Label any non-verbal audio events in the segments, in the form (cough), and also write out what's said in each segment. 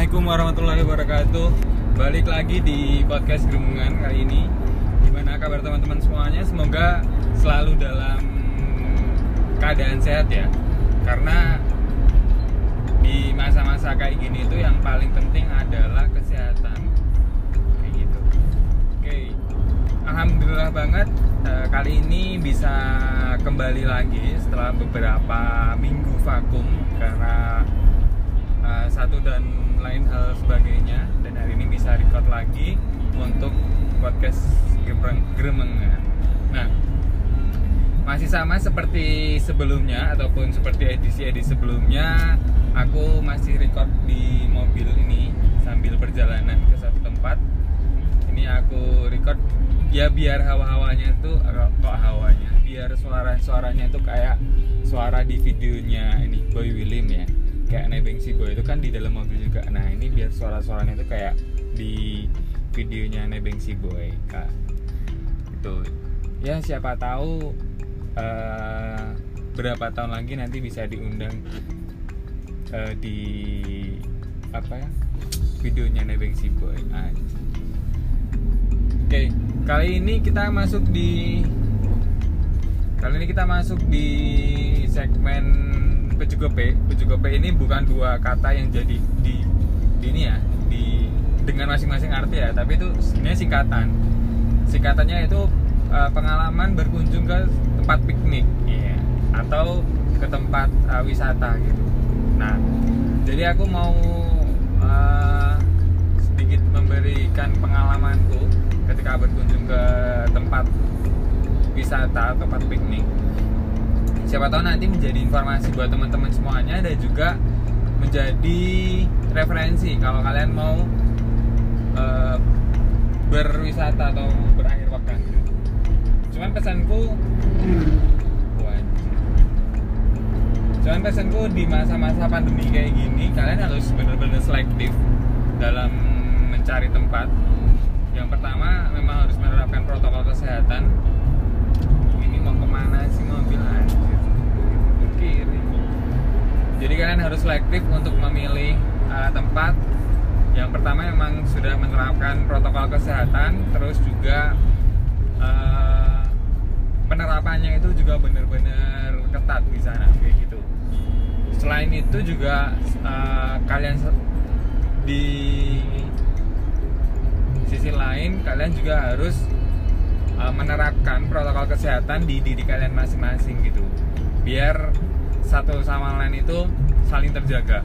Assalamualaikum warahmatullahi wabarakatuh. Balik lagi di podcast Gerumungan kali ini. Gimana kabar teman-teman semuanya? Semoga selalu dalam keadaan sehat ya. Karena di masa-masa kayak gini itu yang paling penting adalah kesehatan. Kayak gitu. Oke. Alhamdulillah banget eh, Kali ini bisa kembali lagi setelah beberapa minggu vakum Karena satu dan lain hal sebagainya dan hari ini bisa record lagi untuk podcast Gremengan. Nah, masih sama seperti sebelumnya ataupun seperti edisi-edisi sebelumnya, aku masih record di mobil ini sambil perjalanan ke satu tempat. Ini aku record ya biar hawa-hawanya tuh kok hawanya, biar suara-suaranya tuh kayak suara di videonya ini Boy William ya kayak nebeng si boy itu kan di dalam mobil juga. Nah ini biar suara-suaranya itu kayak di videonya nebeng si boy kak. Itu. Ya siapa tahu eh, berapa tahun lagi nanti bisa diundang eh, di apa ya videonya nebeng si boy aja oke. Kali ini kita masuk di kali ini kita masuk di segmen pejugope pejugope ini bukan dua kata yang jadi di, di ini ya di dengan masing-masing arti ya tapi itu sebenarnya singkatan. Singkatannya itu uh, pengalaman berkunjung ke tempat piknik ya atau ke tempat uh, wisata gitu. Nah jadi aku mau uh, sedikit memberikan pengalamanku ketika berkunjung ke tempat wisata tempat piknik siapa tahu nanti menjadi informasi buat teman-teman semuanya dan juga menjadi referensi kalau kalian mau uh, berwisata atau berakhir pekan cuman pesanku cuman pesanku di masa-masa pandemi kayak gini kalian harus benar-benar selektif dalam mencari tempat. Yang pertama memang harus menerapkan protokol kesehatan. Ini mau ke mana sih mobil kiri. Jadi kalian harus selektif untuk memilih uh, tempat. Yang pertama memang sudah menerapkan protokol kesehatan terus juga uh, penerapannya itu juga benar-benar ketat di sana kayak gitu. Selain itu juga uh, kalian di sisi lain kalian juga harus uh, menerapkan protokol kesehatan di diri kalian masing-masing gitu. Biar satu sama lain itu saling terjaga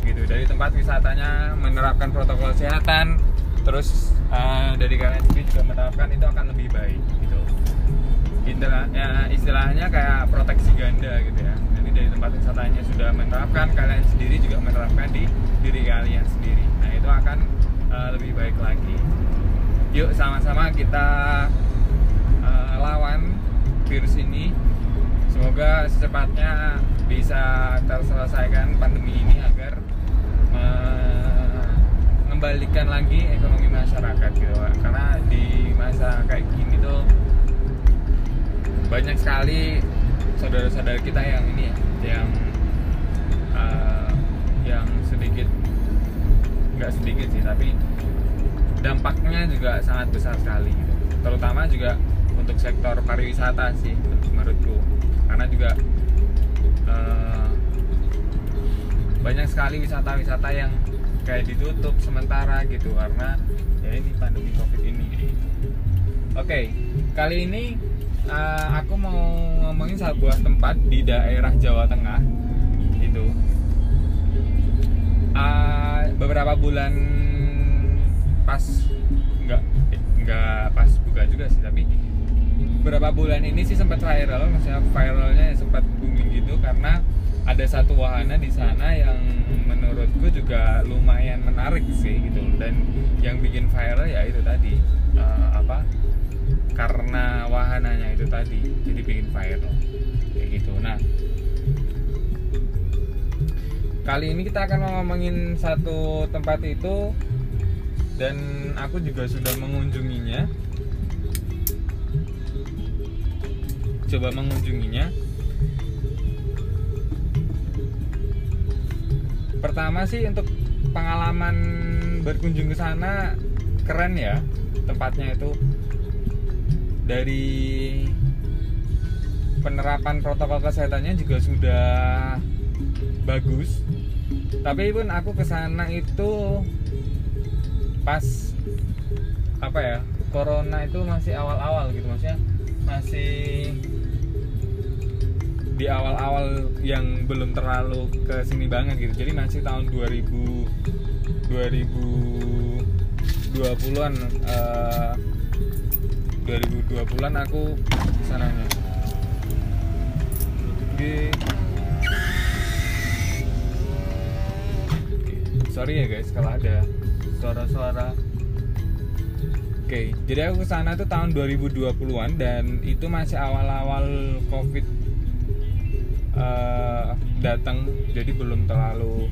gitu. Dari tempat wisatanya menerapkan protokol kesehatan terus uh, dari kalian sendiri juga menerapkan itu akan lebih baik gitu. Istilah, ya, istilahnya kayak proteksi ganda gitu ya. Jadi dari tempat wisatanya sudah menerapkan kalian sendiri juga menerapkan di diri kalian sendiri. Nah itu akan uh, lebih baik lagi. Yuk sama-sama kita uh, lawan virus ini semoga secepatnya bisa terselesaikan pandemi ini agar mengembalikan lagi ekonomi masyarakat gitu karena di masa kayak gini tuh banyak sekali saudara-saudara kita yang ini ya yang uh, yang sedikit nggak sedikit sih tapi dampaknya juga sangat besar sekali gitu. terutama juga untuk sektor pariwisata sih menurutku karena juga uh, banyak sekali wisata-wisata yang kayak ditutup sementara gitu karena ya ini pandemi covid ini. Oke okay, kali ini uh, aku mau ngomongin sebuah tempat di daerah Jawa Tengah itu uh, beberapa bulan pas nggak nggak pas buka juga sih tapi beberapa bulan ini sih sempat viral maksudnya viralnya sempat booming gitu karena ada satu wahana di sana yang menurutku juga lumayan menarik sih gitu. Dan yang bikin viral ya itu tadi uh, apa? Karena wahananya itu tadi jadi bikin viral. Kayak gitu. Nah kali ini kita akan ngomongin satu tempat itu dan aku juga sudah mengunjunginya coba mengunjunginya. Pertama sih untuk pengalaman berkunjung ke sana keren ya tempatnya itu. Dari penerapan protokol kesehatannya juga sudah bagus. Tapi pun aku ke sana itu pas apa ya corona itu masih awal-awal gitu maksudnya masih di awal-awal yang belum terlalu ke sini banget gitu. Jadi masih tahun 2000 2020-an uh, 2020-an aku sananya. Di sorry ya guys kalau ada suara-suara. Oke jadi aku ke sana tuh tahun 2020-an dan itu masih awal-awal covid uh, datang jadi belum terlalu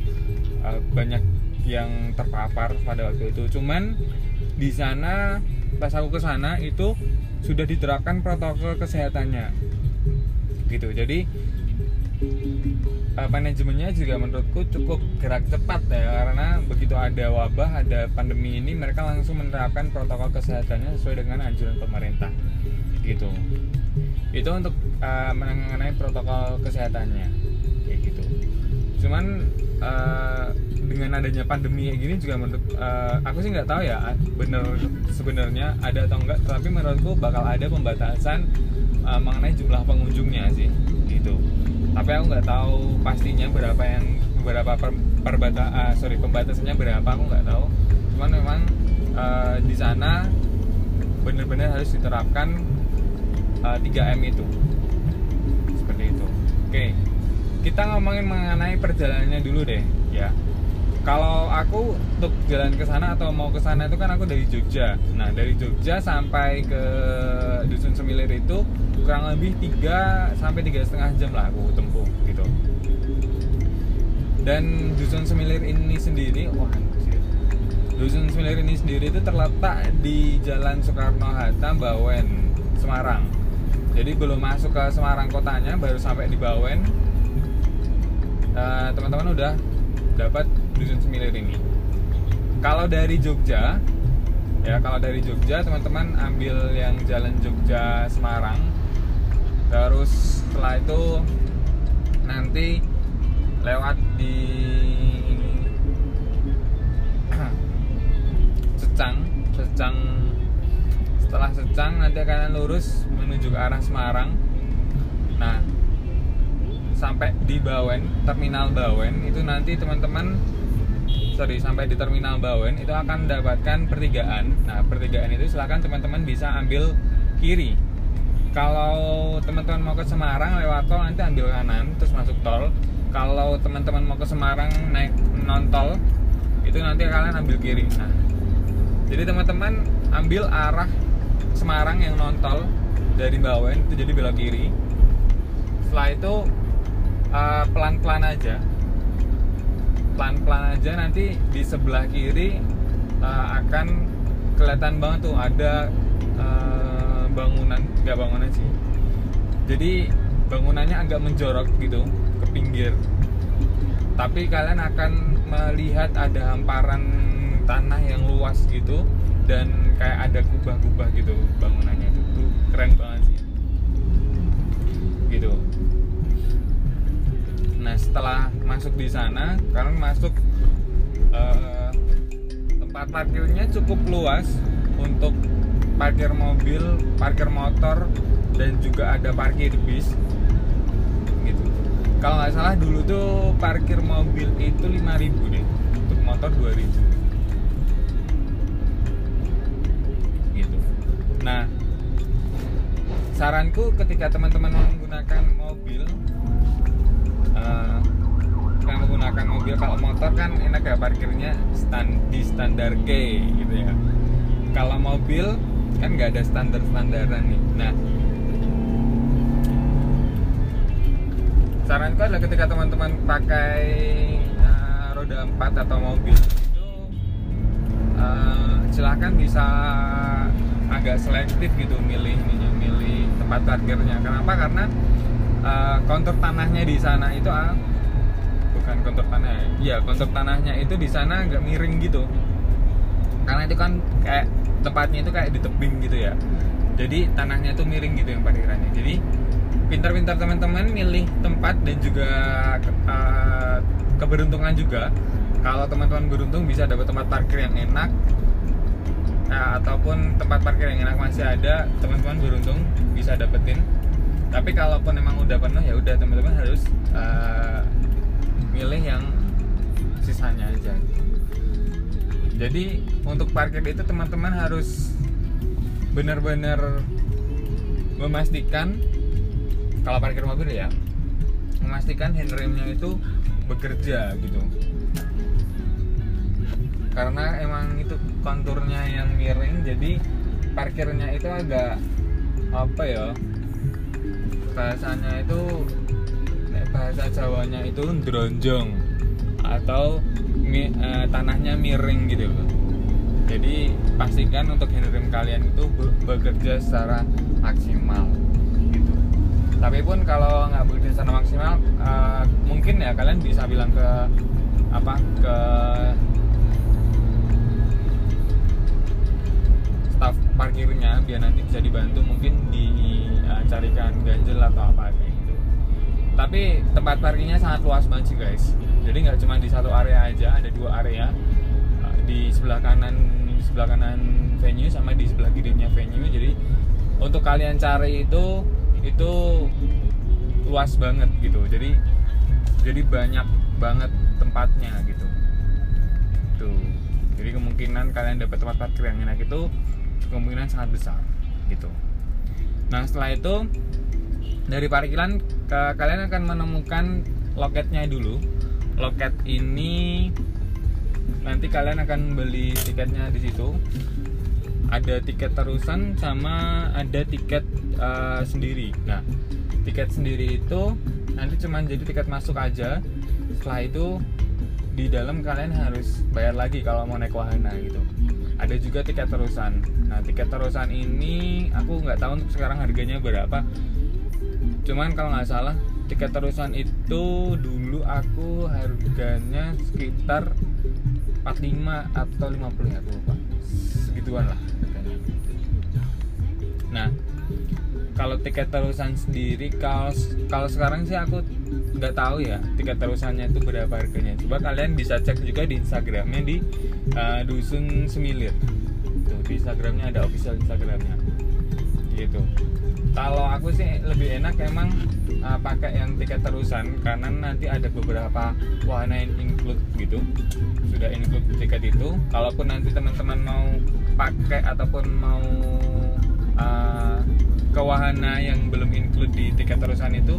uh, banyak yang terpapar pada waktu itu. Cuman di sana pas aku ke sana itu sudah diterapkan protokol kesehatannya. Gitu. Jadi uh, manajemennya juga menurutku cukup gerak cepat ya karena begitu ada wabah ada pandemi ini mereka langsung menerapkan protokol kesehatannya sesuai dengan anjuran pemerintah. Gitu itu untuk uh, mengenai protokol kesehatannya. Kayak gitu. Cuman uh, dengan adanya pandemi kayak gini juga menurut uh, aku sih nggak tahu ya bener sebenarnya ada atau enggak tapi menurutku bakal ada pembatasan uh, mengenai jumlah pengunjungnya sih. Gitu. Tapi aku nggak tahu pastinya berapa yang berapa per, perbata uh, sorry pembatasannya berapa aku nggak tahu. Cuman memang uh, di sana benar-benar harus diterapkan uh, 3M itu seperti itu oke kita ngomongin mengenai perjalanannya dulu deh ya kalau aku untuk jalan ke sana atau mau ke sana itu kan aku dari Jogja. Nah, dari Jogja sampai ke Dusun Semilir itu kurang lebih 3 sampai tiga setengah jam lah aku tempuh gitu. Dan Dusun Semilir ini sendiri, wah Dusun Semilir ini sendiri itu terletak di Jalan Soekarno Hatta, Bawen, Semarang. Jadi belum masuk ke Semarang kotanya, baru sampai di Bawen. teman teman-teman udah dapat dusun Semilir ini. Kalau dari Jogja, ya kalau dari Jogja teman-teman ambil yang jalan Jogja Semarang, terus setelah itu nanti lewat di (clears throat) Secang, Secang setelah Secang nanti akan lurus menuju ke arah Semarang. Nah, sampai di Bawen, terminal Bawen itu nanti teman-teman sorry sampai di terminal Bawen itu akan mendapatkan pertigaan. Nah pertigaan itu silahkan teman-teman bisa ambil kiri. Kalau teman-teman mau ke Semarang lewat tol nanti ambil kanan terus masuk tol. Kalau teman-teman mau ke Semarang naik non tol itu nanti kalian ambil kiri. Nah jadi teman-teman ambil arah Semarang yang non tol dari Bawen itu jadi belok kiri. Setelah itu pelan pelan-pelan aja. Pelan-pelan aja nanti di sebelah kiri uh, akan kelihatan banget tuh ada uh, bangunan. Nggak bangunan sih. Jadi bangunannya agak menjorok gitu ke pinggir. Tapi kalian akan melihat ada hamparan tanah yang luas gitu dan kayak ada kubah-kubah gitu bangunannya. Itu keren banget gitu. Nah setelah masuk di sana kalian masuk uh, tempat parkirnya cukup luas untuk parkir mobil parkir motor dan juga ada parkir bis gitu. Kalau nggak salah dulu tuh parkir mobil itu 5000 deh untuk motor 2000 gitu. Nah saranku ketika teman-teman menggunakan mobil uh, menggunakan mobil kalau motor kan enak ya parkirnya stand di standar G gitu ya. Kalau mobil kan nggak ada standar standaran nih. Nah saranku adalah ketika teman-teman pakai uh, roda 4 atau mobil uh, silahkan bisa agak selektif gitu milih milih tempat parkirnya. Kenapa? Karena uh, kontur tanahnya di sana itu uh, bukan kontur tanah ya? Kontur tanahnya itu di sana agak miring gitu. Karena itu kan kayak tempatnya itu kayak di tebing gitu ya. Jadi tanahnya itu miring gitu yang parkirannya. Jadi pintar-pintar teman-teman milih tempat dan juga uh, keberuntungan juga. Kalau teman-teman beruntung bisa dapat tempat parkir yang enak nah, ataupun tempat parkir yang enak masih ada teman-teman beruntung bisa dapetin. Tapi kalaupun memang udah penuh ya udah teman-teman harus uh, milih yang sisanya aja. Jadi untuk parkir itu teman-teman harus benar-benar memastikan kalau parkir mobil ya memastikan handremnya itu bekerja gitu karena emang itu konturnya yang miring jadi parkirnya itu agak apa ya bahasanya itu bahasa Jawanya itu dronjong atau mi, eh, tanahnya miring gitu. Jadi pastikan untuk handrem kalian itu bekerja secara maksimal tapi pun kalau nggak bekerja sana maksimal uh, mungkin ya kalian bisa bilang ke apa ke parkirnya biar nanti bisa dibantu mungkin dicarikan uh, ganjel atau apa gitu. Tapi tempat parkirnya sangat luas banget sih guys. Jadi nggak cuma di satu area aja ada dua area. Di sebelah kanan sebelah kanan venue sama di sebelah kirinya venue. Jadi untuk kalian cari itu itu luas banget gitu. Jadi jadi banyak banget tempatnya gitu. Tuh. Jadi kemungkinan kalian dapat tempat parkir yang enak itu kemungkinan sangat besar gitu. Nah setelah itu dari parkiran ke, kalian akan menemukan loketnya dulu. Loket ini nanti kalian akan beli tiketnya di situ. Ada tiket terusan sama ada tiket uh, sendiri. Nah tiket sendiri itu nanti cuma jadi tiket masuk aja. Setelah itu di dalam kalian harus bayar lagi kalau mau naik wahana gitu ada juga tiket terusan. Nah tiket terusan ini aku nggak tahu untuk sekarang harganya berapa. Cuman kalau nggak salah tiket terusan itu dulu aku harganya sekitar 45 atau 50 ya aku lupa. Segituan lah nah kalau tiket terusan sendiri kalau kalau sekarang sih aku nggak tahu ya tiket terusannya itu berapa harganya. Coba kalian bisa cek juga di instagramnya di uh, dusun semilir. Tuh di instagramnya ada official instagramnya. Gitu. Kalau aku sih lebih enak emang uh, pakai yang tiket terusan karena nanti ada beberapa wahana yang include gitu. Sudah include tiket itu. Kalaupun nanti teman-teman mau pakai ataupun mau uh, ke wahana yang belum include di tiket terusan itu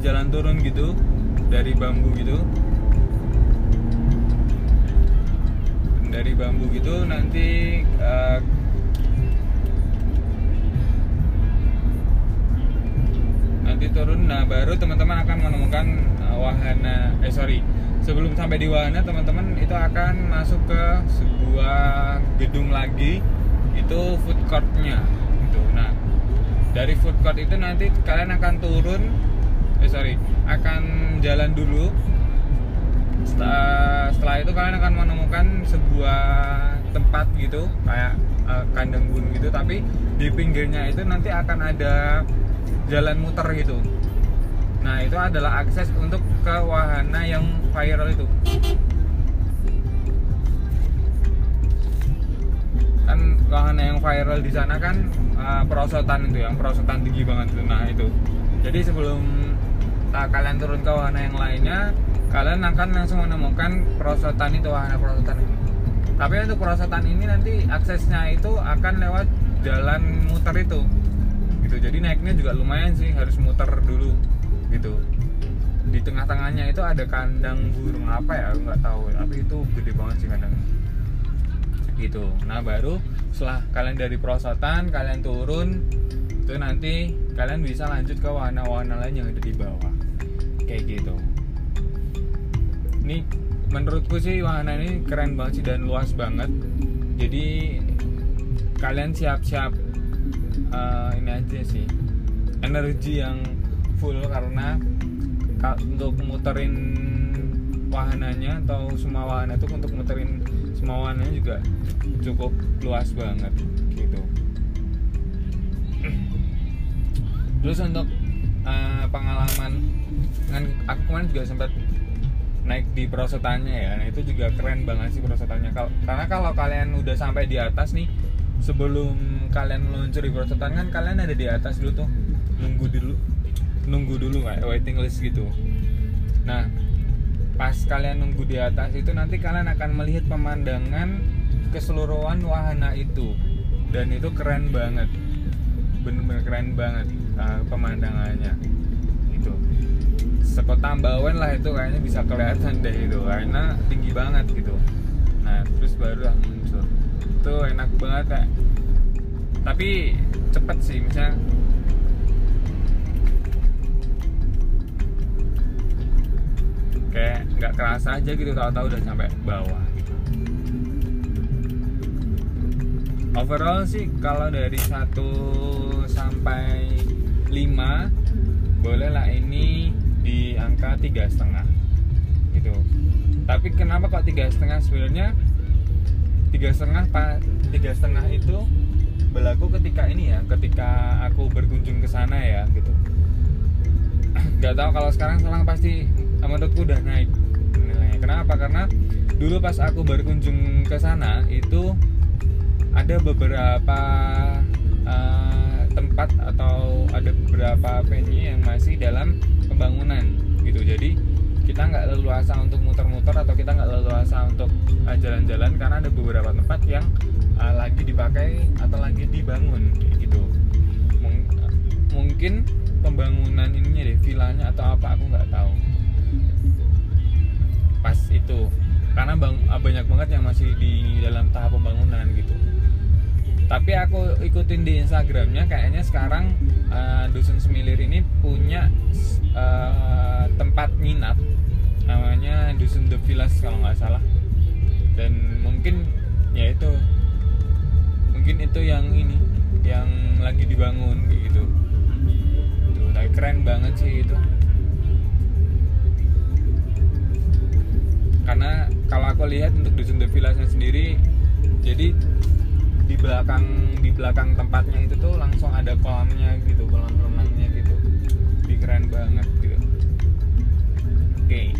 jalan turun gitu dari bambu gitu. Bambu gitu nanti uh, nanti turun. Nah baru teman-teman akan menemukan uh, wahana eh sorry. Sebelum sampai di wahana teman-teman itu akan masuk ke sebuah gedung lagi. Itu food courtnya gitu. Nah dari food court itu nanti kalian akan turun eh sorry akan jalan dulu. Setelah, setelah itu kalian akan menemukan sebuah tempat gitu kayak uh, kandang burung gitu. Tapi di pinggirnya itu nanti akan ada jalan muter gitu. Nah itu adalah akses untuk ke wahana yang viral itu kan wahana yang viral di sana kan uh, perosotan itu yang perosotan tinggi banget itu. Nah itu. Jadi sebelum uh, kalian turun ke wahana yang lainnya kalian akan langsung menemukan perosotan itu wahana perosotan ini. Tapi untuk perosotan ini nanti aksesnya itu akan lewat jalan muter itu. Gitu. Jadi naiknya juga lumayan sih harus muter dulu. Gitu. Di tengah-tengahnya itu ada kandang burung apa ya? Nggak tahu. Tapi itu gede banget sih kandang gitu. Nah baru setelah kalian dari perosotan kalian turun itu nanti kalian bisa lanjut ke wahana-wahana lain yang ada di bawah. Kayak gitu. Ini menurutku sih wahana ini keren banget sih dan luas banget. Jadi kalian siap-siap uh, ini aja sih. Energi yang full karena untuk muterin wahananya atau semua wahana itu untuk muterin semua wahananya juga cukup luas banget gitu. Terus untuk uh, pengalaman kan aku kemarin juga sempat naik di perosotannya ya. Nah itu juga keren banget sih perosotannya karena kalau kalian udah sampai di atas nih sebelum kalian meluncur di perosotan kan kalian ada di atas dulu tuh. Nunggu dulu nunggu dulu kayak waiting list gitu. Nah pas kalian nunggu di atas itu nanti kalian akan melihat pemandangan keseluruhan wahana itu. Dan itu keren banget. Bener-bener keren banget uh, pemandangannya. Itu sekota Bawen lah itu kayaknya bisa kelihatan deh itu. Karena tinggi banget gitu. Nah terus baru lah muncul. Itu enak banget kayak tapi cepet sih misalnya kayak nggak kerasa aja gitu tahu-tahu udah sampai bawah gitu. Overall sih kalau dari 1 sampai 5 boleh lah ini di angka tiga setengah gitu. Tapi kenapa kok tiga setengah? Sebenarnya tiga setengah pak tiga setengah itu berlaku ketika ini ya ketika aku berkunjung ke sana ya gitu. (clears throat) Nggak tahu kalau sekarang sekarang pasti menurutku udah naik nilainya. Kenapa? Karena dulu pas aku berkunjung ke sana itu ada beberapa uh, tempat atau ada beberapa venue yang masih dalam pembangunan gitu. Jadi kita nggak leluasa untuk muter-muter atau kita nggak leluasa untuk uh, jalan-jalan karena ada beberapa tempat yang uh, lagi dipakai atau lagi dibangun gitu. Mung mungkin pembangunan ininya deh vilanya atau apa aku nggak tahu itu. Karena bang, ah, banyak banget yang masih di dalam tahap pembangunan gitu. Tapi aku ikutin di Instagramnya kayaknya sekarang uh, dusun Semilir ini punya uh, tempat nginap. Namanya dusun The Villas kalau nggak salah. Dan mungkin ya itu. Mungkin itu yang ini yang lagi dibangun gitu. Tuh tapi keren banget sih itu karena kalau aku lihat untuk dusun The Villasnya sendiri jadi di belakang di belakang tempatnya itu tuh langsung ada kolamnya gitu kolam renangnya gitu. Lebih keren banget gitu. Oke.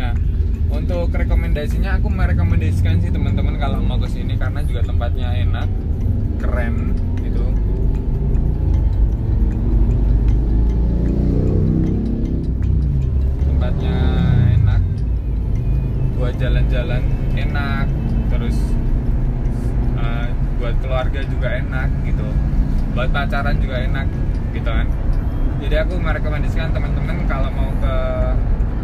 Nah untuk rekomendasinya aku merekomendasikan sih teman-teman kalau mau ke sini karena juga tempatnya enak keren jalan-jalan enak terus uh, buat keluarga juga enak gitu. Buat pacaran juga enak gitu kan. Jadi aku merekomendasikan teman-teman kalau mau ke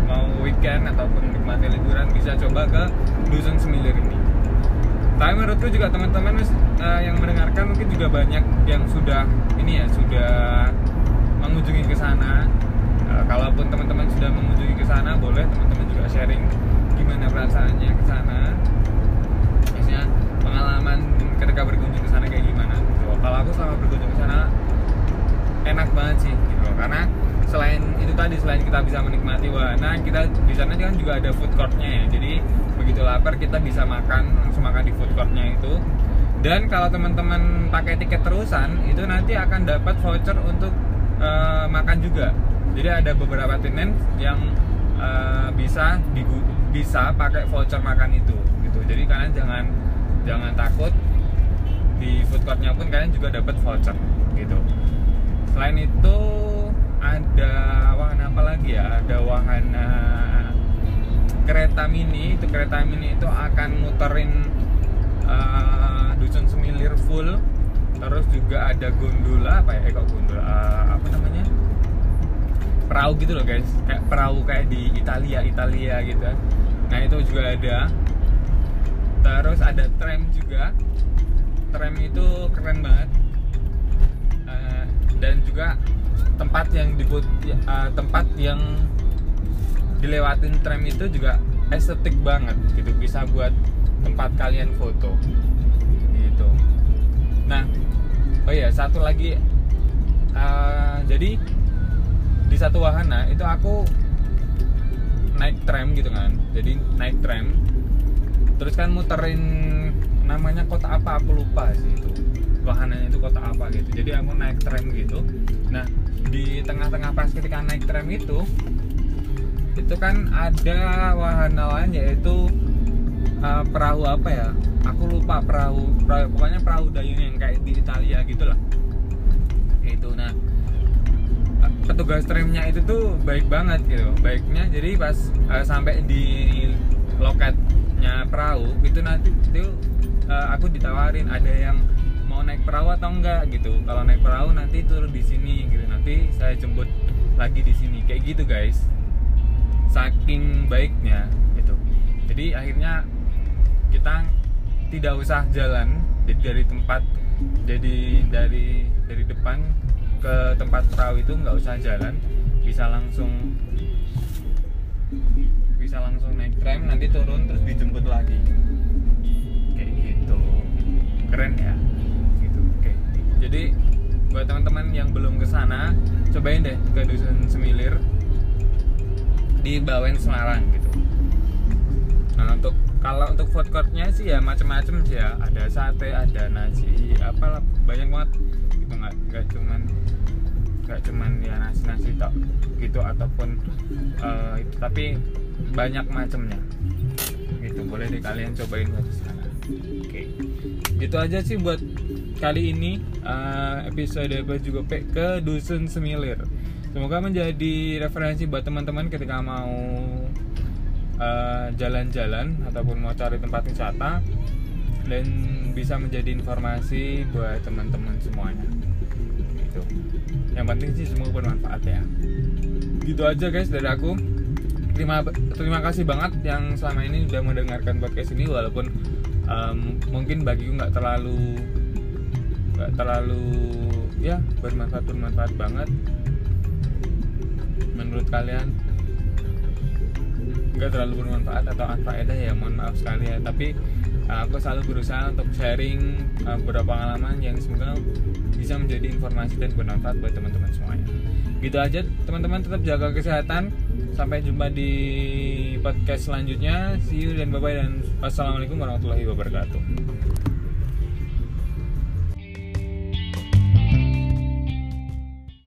mau weekend ataupun nikmati liburan bisa coba ke dusun semilir ini. Tapi menurutku juga teman-teman uh, yang mendengarkan mungkin juga banyak yang sudah ini ya sudah mengunjungi ke sana. Uh, kalaupun teman-teman sudah mengunjungi ke sana boleh teman-teman juga sharing gimana perasaannya ke sana? Biasanya pengalaman ketika berkunjung ke sana kayak gimana gitu. kalau aku selama berkunjung ke sana enak banget sih gitu karena selain itu tadi selain kita bisa menikmati wahana kita di sana kan juga ada food courtnya ya. Jadi begitu lapar kita bisa makan langsung makan di food courtnya itu. Dan kalau teman-teman pakai tiket terusan itu nanti akan dapat voucher untuk uh, makan juga. Jadi ada beberapa tenant yang uh, bisa bisa pakai voucher makan itu gitu. Jadi kalian jangan jangan takut di food courtnya pun kalian juga dapat voucher gitu. Selain itu ada wahana apa lagi ya? Ada wahana kereta mini. Itu kereta mini itu akan muterin uh, dusun semilir full. Terus juga ada gondola apa ya? Eh kok gondola uh, apa namanya? Perahu gitu loh guys. Kayak perahu kayak di Italia Italia gitu nah itu juga ada. Terus ada tram juga. Tram itu keren banget. Uh, dan juga tempat yang dibut uh, tempat yang dilewatin tram itu juga estetik banget gitu. Bisa buat tempat kalian foto. Gitu. Nah oh ya satu lagi. Uh, jadi di satu wahana itu aku naik tram gitu kan. Jadi naik tram. Terus kan muterin namanya kota apa aku lupa sih itu. Wahananya itu kota apa gitu. Jadi aku naik tram gitu. Nah di tengah-tengah pas ketika naik tram itu itu kan ada wahana lain yaitu uh, perahu apa ya? Aku lupa perahu, perahu pokoknya perahu dayung yang kayak di Italia gitulah. itu nah petugas tramnya itu tuh baik banget gitu. Baiknya jadi pas uh, sampai di loketnya perahu itu nanti itu uh, aku ditawarin ada yang mau naik perahu atau enggak gitu. Kalau naik perahu nanti turun di sini gitu. Nanti saya jemput lagi di sini. Kayak gitu guys. Saking baiknya gitu. Jadi akhirnya kita tidak usah jalan jadi dari tempat jadi dari dari depan ke tempat perahu itu nggak usah jalan bisa langsung bisa langsung naik tram nanti turun terus dijemput lagi. Kayak gitu. Keren ya? Gitu oke jadi buat teman-teman yang belum ke sana cobain deh ke dusun semilir di Bawen Semarang gitu. Nah untuk kalau untuk food courtnya sih ya macam-macam sih ya. Ada sate ada nasi apalah banyak banget. Gitu nggak nggak cuman nggak cuman ya nasi nasi tok gitu ataupun uh, itu tapi banyak macamnya gitu boleh deh kalian cobain ke sana oke. Gitu aja sih buat kali ini uh, episode juga ke dusun semilir. Semoga menjadi referensi buat teman-teman ketika mau jalan-jalan uh, ataupun mau cari tempat wisata dan bisa menjadi informasi buat teman-teman semuanya. Gitu. Yang penting sih semua bermanfaat ya. Gitu aja guys dari aku. Terima terima kasih banget yang selama ini udah mendengarkan podcast ini walaupun um, mungkin bagiku nggak terlalu nggak terlalu ya bermanfaat bermanfaat banget. Menurut kalian nggak terlalu bermanfaat atau anfaedah ya mohon maaf sekali ya. Tapi uh, aku selalu berusaha untuk sharing uh, beberapa pengalaman yang semoga bisa menjadi informasi dan bermanfaat buat teman-teman semuanya. Gitu aja teman-teman tetap jaga kesehatan. Sampai jumpa di podcast selanjutnya. See you dan bye bye dan wassalamualaikum warahmatullahi wabarakatuh